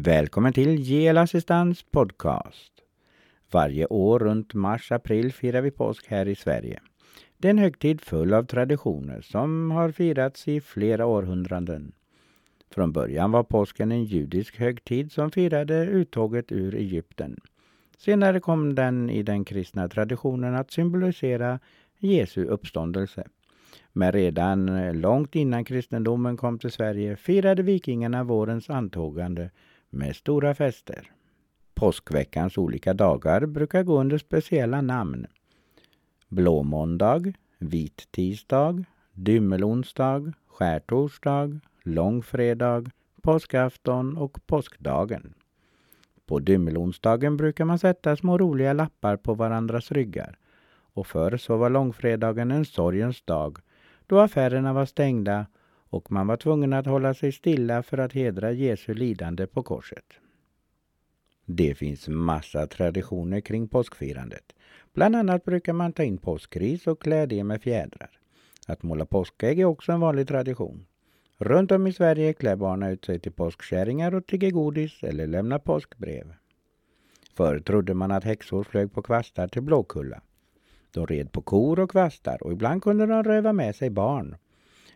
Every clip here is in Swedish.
Välkommen till Gelassistans podcast. Varje år runt mars-april firar vi påsk här i Sverige. Det är en högtid full av traditioner som har firats i flera århundraden. Från början var påsken en judisk högtid som firade uttåget ur Egypten. Senare kom den i den kristna traditionen att symbolisera Jesu uppståndelse. Men redan långt innan kristendomen kom till Sverige firade vikingarna vårens antågande med stora fester. Påskveckans olika dagar brukar gå under speciella namn. Blåmåndag, vit tisdag, dymmelonsdag, skärtorsdag, långfredag, påskafton och påskdagen. På dymmelonsdagen brukar man sätta små roliga lappar på varandras ryggar. Och förr så var långfredagen en sorgens dag då affärerna var stängda och man var tvungen att hålla sig stilla för att hedra Jesu lidande på korset. Det finns massa traditioner kring påskfirandet. Bland annat brukar man ta in påskris och klä det med fjädrar. Att måla påskägg är också en vanlig tradition. Runt om i Sverige klär barnen ut sig till påskkärringar och tigger godis eller lämnar påskbrev. Förr trodde man att häxor flög på kvastar till Blåkulla. De red på kor och kvastar och ibland kunde de röva med sig barn.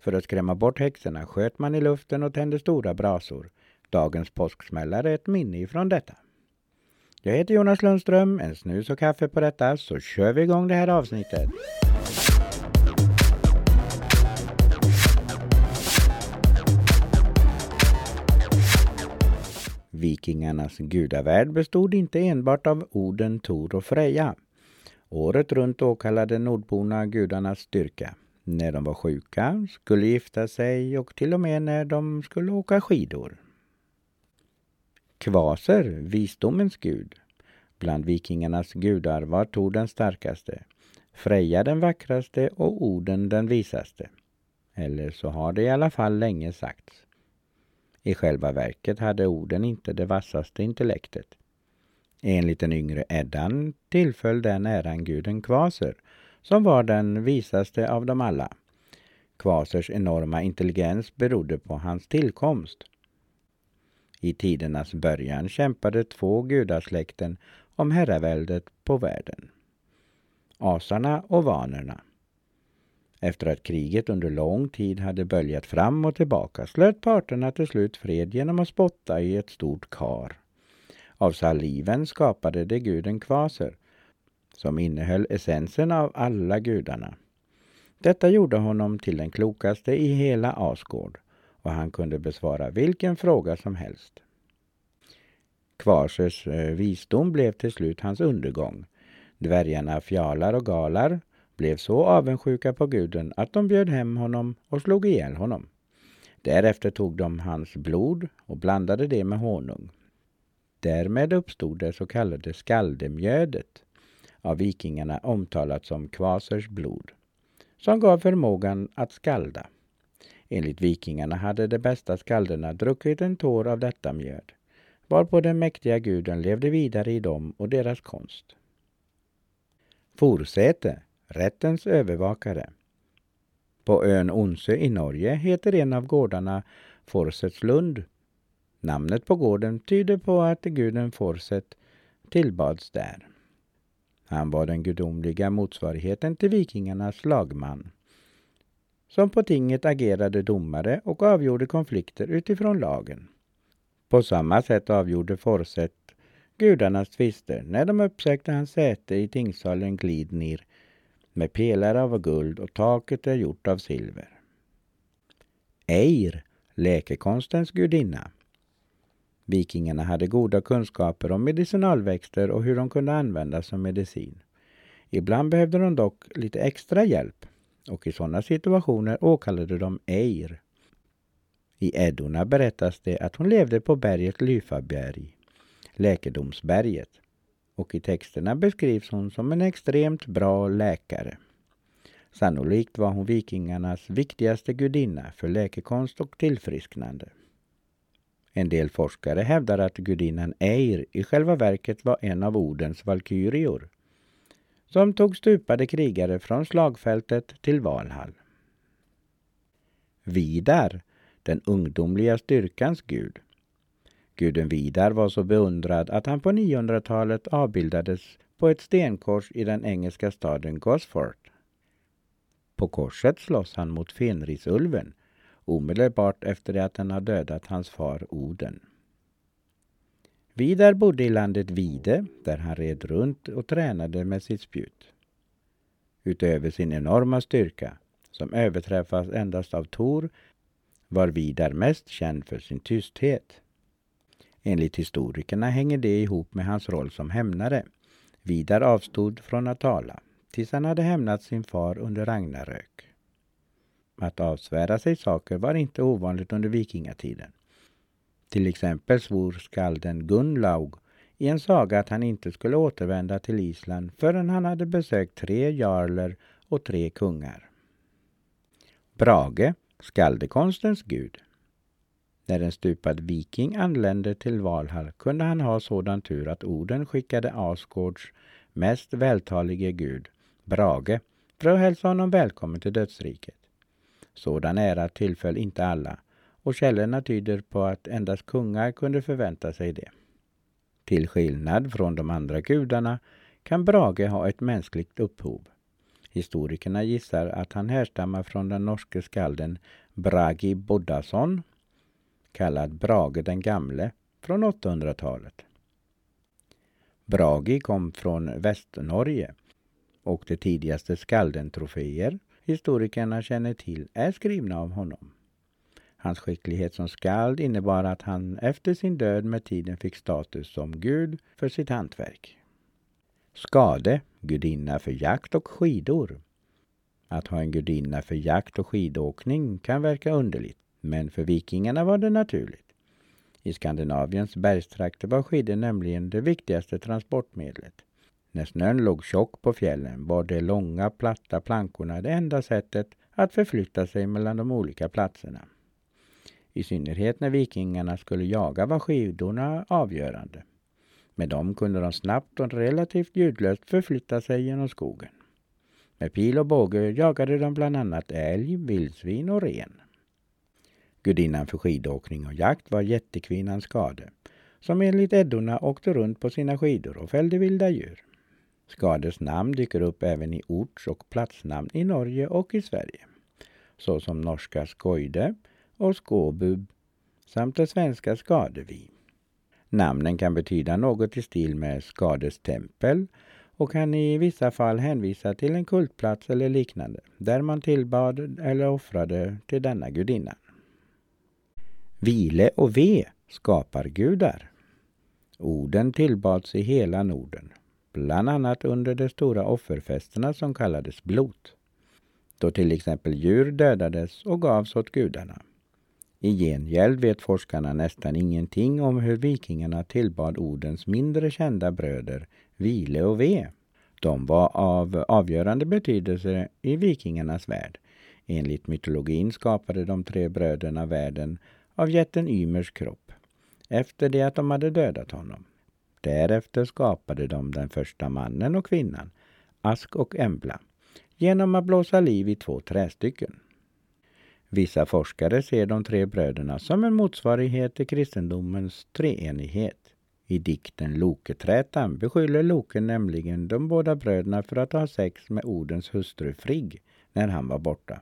För att skrämma bort häxorna sköt man i luften och tände stora brasor. Dagens påsksmällare är ett minne ifrån detta. Jag heter Jonas Lundström, en snus och kaffe på detta, så kör vi igång det här avsnittet. Vikingarnas gudavärld bestod inte enbart av Oden, Tor och Freja. Året runt åkallade nordborna gudarnas styrka. När de var sjuka, skulle gifta sig och till och med när de skulle åka skidor. Kvaser, visdomens gud. Bland vikingarnas gudar var Tor den starkaste, Freja den vackraste och Oden den visaste. Eller så har det i alla fall länge sagts. I själva verket hade Oden inte det vassaste intellektet. Enligt den yngre Eddan tillföll den äran guden Kvaser, som var den visaste av dem alla. Kvasers enorma intelligens berodde på hans tillkomst. I tidernas början kämpade två gudasläkten om herraväldet på världen. Asarna och vanerna. Efter att kriget under lång tid hade böljat fram och tillbaka slöt parterna till slut fred genom att spotta i ett stort kar. Av saliven skapade de guden Kvaser, som innehöll essensen av alla gudarna. Detta gjorde honom till den klokaste i hela Asgård och han kunde besvara vilken fråga som helst. Kvasers eh, visdom blev till slut hans undergång. Dvärgarna Fjalar och Galar blev så avundsjuka på guden att de bjöd hem honom och slog ihjäl honom. Därefter tog de hans blod och blandade det med honung. Därmed uppstod det så kallade skaldemjödet, av vikingarna omtalat som kvasers blod, som gav förmågan att skalda. Enligt vikingarna hade de bästa skalderna druckit en tår av detta mjöd, varpå den mäktiga guden levde vidare i dem och deras konst. Forsäte, rättens övervakare. På ön Onsö i Norge heter en av gårdarna Forsetslund. Namnet på gården tyder på att guden Forset tillbads där. Han var den gudomliga motsvarigheten till vikingarnas lagman som på tinget agerade domare och avgjorde konflikter utifrån lagen. På samma sätt avgjorde Forset gudarnas tvister när de uppsökte hans säte i tingssalen Glidnir med pelare av guld och taket är gjort av silver. Eir, läkekonstens gudinna. Vikingarna hade goda kunskaper om medicinalväxter och hur de kunde användas som medicin. Ibland behövde de dock lite extra hjälp och i sådana situationer åkallade de Eir. I Eddorna berättas det att hon levde på berget Lyfaberg, läkedomsberget, och i texterna beskrivs hon som en extremt bra läkare. Sannolikt var hon vikingarnas viktigaste gudinna för läkekonst och tillfrisknande. En del forskare hävdar att gudinnan Eir i själva verket var en av Odens valkyrior, som tog stupade krigare från slagfältet till Valhall. Vidar, den ungdomliga styrkans gud. Guden Vidar var så beundrad att han på 900-talet avbildades på ett stenkors i den engelska staden Gosford. På korset slåss han mot Fenrisulven omedelbart efter det att han har dödat hans far Oden. Vidar bodde i landet Vide där han red runt och tränade med sitt spjut. Utöver sin enorma styrka, som överträffas endast av Tor, var Vidar mest känd för sin tysthet. Enligt historikerna hänger det ihop med hans roll som hämnare. Vidar avstod från att tala tills han hade hämnat sin far under Ragnarök. Att avsvära sig saker var inte ovanligt under vikingatiden. Till exempel svor skalden Gunlaug i en saga att han inte skulle återvända till Island förrän han hade besökt tre jarler och tre kungar. Brage, skaldekonstens gud. När en stupad viking anlände till Valhall kunde han ha sådan tur att Oden skickade Asgårds mest vältalige gud, Brage, för att hälsa honom välkommen till dödsriket. Sådan ära tillföll inte alla och källorna tyder på att endast kungar kunde förvänta sig det. Till skillnad från de andra gudarna kan Brage ha ett mänskligt upphov. Historikerna gissar att han härstammar från den norske skalden Bragi Boddason, kallad Brage den gamle, från 800-talet. Bragi kom från Västnorge och de tidigaste skaldentroféer historikerna känner till är skrivna av honom. Hans skicklighet som skald innebar att han efter sin död med tiden fick status som gud för sitt hantverk. Skade, gudinna för jakt och skidor. Att ha en gudinna för jakt och skidåkning kan verka underligt, men för vikingarna var det naturligt. I Skandinaviens bergstrakter var skidor nämligen det viktigaste transportmedlet. När snön låg tjock på fjällen var de långa platta plankorna det enda sättet att förflytta sig mellan de olika platserna. I synnerhet när vikingarna skulle jaga var skidorna avgörande. Med dem kunde de snabbt och relativt ljudlöst förflytta sig genom skogen. Med pil och båge jagade de bland annat älg, vildsvin och ren. Gudinnan för skidåkning och jakt var jättekvinnan Skade, som enligt Eddorna åkte runt på sina skidor och fällde vilda djur. Skaders namn dyker upp även i orts och platsnamn i Norge och i Sverige, såsom norska Skojde och Skåbub samt det svenska Skadevi. Namnen kan betyda något i stil med Skades tempel och kan i vissa fall hänvisa till en kultplats eller liknande där man tillbad eller offrade till denna gudinna. Vile och ve skapar gudar. Orden tillbads i hela Norden, bland annat under de stora offerfesterna som kallades blot, då till exempel djur dödades och gavs åt gudarna. I gengäld vet forskarna nästan ingenting om hur vikingarna tillbad Odens mindre kända bröder Vile och Ve. De var av avgörande betydelse i vikingarnas värld. Enligt mytologin skapade de tre bröderna världen av jätten Ymers kropp efter det att de hade dödat honom. Därefter skapade de den första mannen och kvinnan, Ask och Embla, genom att blåsa liv i två trästycken. Vissa forskare ser de tre bröderna som en motsvarighet till kristendomens treenighet. I dikten Loketrätan beskyller Loke nämligen de båda bröderna för att ha sex med Odens hustru Frigg när han var borta.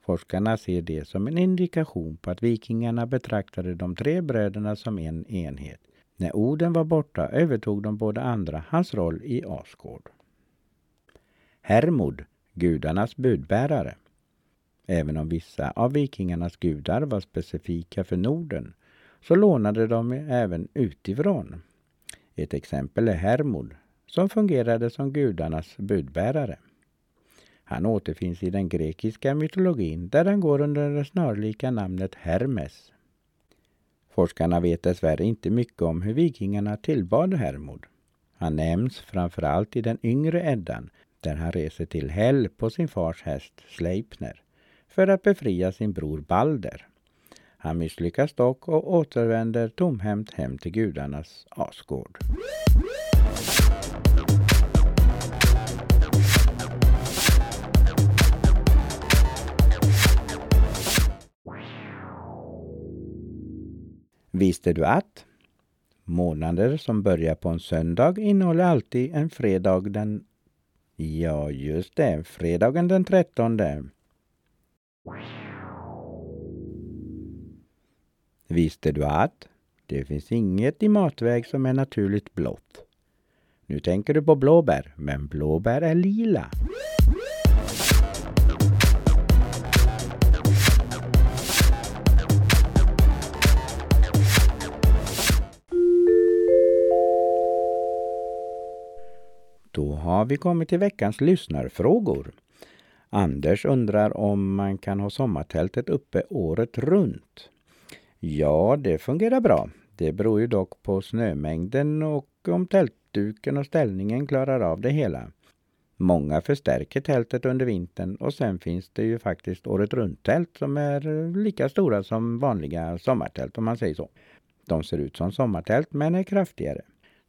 Forskarna ser det som en indikation på att vikingarna betraktade de tre bröderna som en enhet. När orden var borta övertog de båda andra hans roll i Asgård. Hermod, gudarnas budbärare. Även om vissa av vikingarnas gudar var specifika för Norden så lånade de även utifrån. Ett exempel är Hermod som fungerade som gudarnas budbärare. Han återfinns i den grekiska mytologin där han går under det snarlika namnet Hermes. Forskarna vet dessvärre inte mycket om hur vikingarna tillbad Hermod. Han nämns framförallt i den yngre Eddan där han reser till Hell på sin fars häst Sleipner för att befria sin bror Balder. Han misslyckas dock och återvänder tomhänt hem till gudarnas Asgård. Visste du att månader som börjar på en söndag innehåller alltid en fredag den... Ja, just det, fredagen den trettonde. Visste du att det finns inget i matväg som är naturligt blått? Nu tänker du på blåbär, men blåbär är lila. Har vi kommit till veckans lyssnarfrågor. Anders undrar om man kan ha sommartältet uppe året runt. Ja, det fungerar bra. Det beror ju dock på snömängden och om tältduken och ställningen klarar av det hela. Många förstärker tältet under vintern och sen finns det ju faktiskt året runt-tält som är lika stora som vanliga sommartält om man säger så. De ser ut som sommartält men är kraftigare.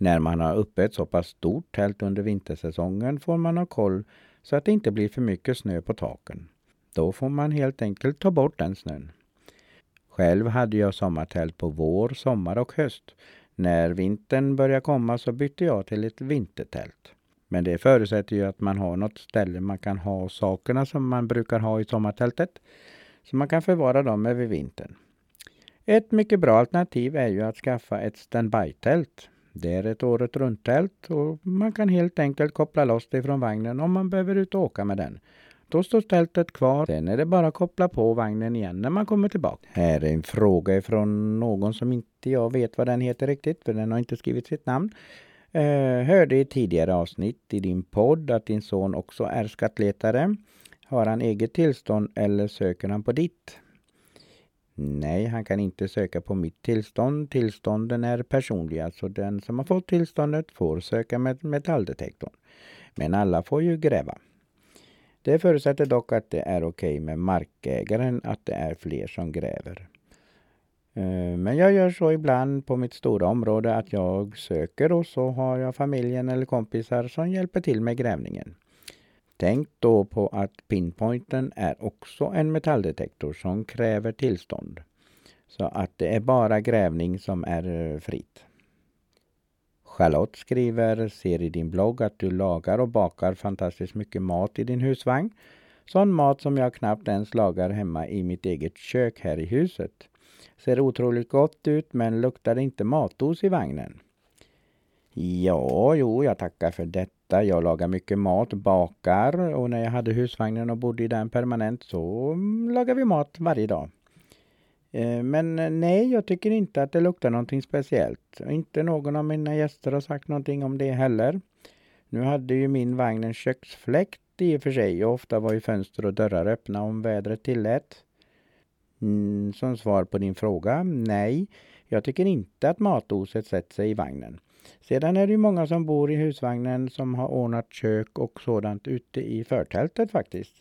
När man har uppe ett så pass stort tält under vintersäsongen får man ha koll så att det inte blir för mycket snö på taken. Då får man helt enkelt ta bort den snön. Själv hade jag sommartält på vår, sommar och höst. När vintern började komma så bytte jag till ett vintertält. Men det förutsätter ju att man har något ställe man kan ha sakerna som man brukar ha i sommartältet. Så man kan förvara dem över vintern. Ett mycket bra alternativ är ju att skaffa ett standby-tält. Det är ett året runt-tält och man kan helt enkelt koppla loss det från vagnen om man behöver ut och åka med den. Då står tältet kvar. Sen är det bara att koppla på vagnen igen när man kommer tillbaka. Här är en fråga från någon som inte jag vet vad den heter riktigt, för den har inte skrivit sitt namn. Eh, hörde i tidigare avsnitt i din podd att din son också är skattletare. Har han eget tillstånd eller söker han på ditt? Nej, han kan inte söka på mitt tillstånd. Tillstånden är personliga, så den som har fått tillståndet får söka med metalldetektorn. Men alla får ju gräva. Det förutsätter dock att det är okej okay med markägaren att det är fler som gräver. Eh, men jag gör så ibland på mitt stora område att jag söker och så har jag familjen eller kompisar som hjälper till med grävningen. Tänk då på att pinpointen är också en metalldetektor som kräver tillstånd. Så att det är bara grävning som är eh, fritt. Charlotte skriver, ser i din blogg att du lagar och bakar fantastiskt mycket mat i din husvagn. Sån mat som jag knappt ens lagar hemma i mitt eget kök här i huset. Ser otroligt gott ut men luktar inte matos i vagnen. Ja, jo, jag tackar för detta. Jag lagar mycket mat, bakar och när jag hade husvagnen och bodde i den permanent så mm, lagar vi mat varje dag. Eh, men eh, nej, jag tycker inte att det luktar någonting speciellt. Inte någon av mina gäster har sagt någonting om det heller. Nu hade ju min vagn en köksfläkt i och för sig och ofta var ju fönster och dörrar öppna om vädret tillät. Mm, som svar på din fråga, nej. Jag tycker inte att matoset sätter sig i vagnen. Sedan är det ju många som bor i husvagnen som har ordnat kök och sådant ute i förtältet faktiskt.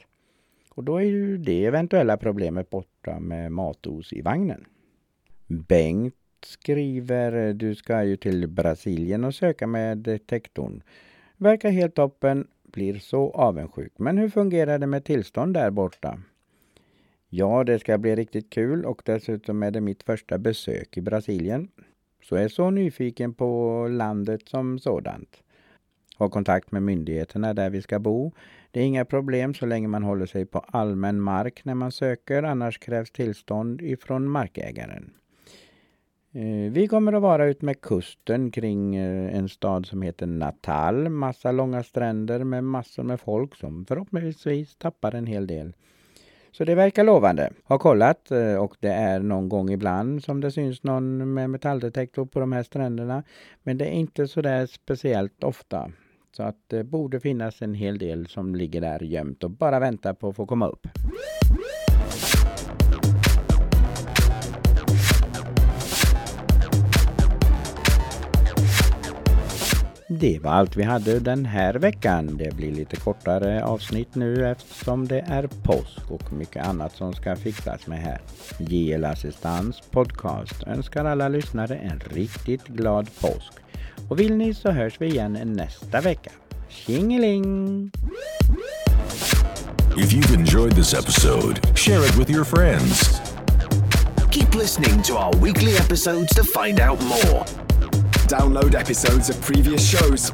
Och då är ju det eventuella problemet borta med matos i vagnen. Bengt skriver, du ska ju till Brasilien och söka med detektorn. Verkar helt toppen, blir så avundsjuk. Men hur fungerar det med tillstånd där borta? Ja, det ska bli riktigt kul och dessutom är det mitt första besök i Brasilien. Så jag är så nyfiken på landet som sådant. Ha kontakt med myndigheterna där vi ska bo. Det är inga problem så länge man håller sig på allmän mark när man söker, annars krävs tillstånd ifrån markägaren. Eh, vi kommer att vara ut med kusten kring eh, en stad som heter Natal. Massa långa stränder med massor med folk som förhoppningsvis tappar en hel del. Så det verkar lovande. Har kollat eh, och det är någon gång ibland som det syns någon med metalldetektor på de här stränderna. Men det är inte så där speciellt ofta. Så att det borde finnas en hel del som ligger där gömt och bara väntar på att få komma upp. Det var allt vi hade den här veckan. Det blir lite kortare avsnitt nu eftersom det är påsk och mycket annat som ska fixas med här. JL Assistans podcast önskar alla lyssnare en riktigt glad påsk. Och vill ni så hörs vi igen nästa vecka. Tjingeling! If you've enjoyed this episode, share it with your friends. Keep listening to our weekly episodes to find out more. Download episodes of previous shows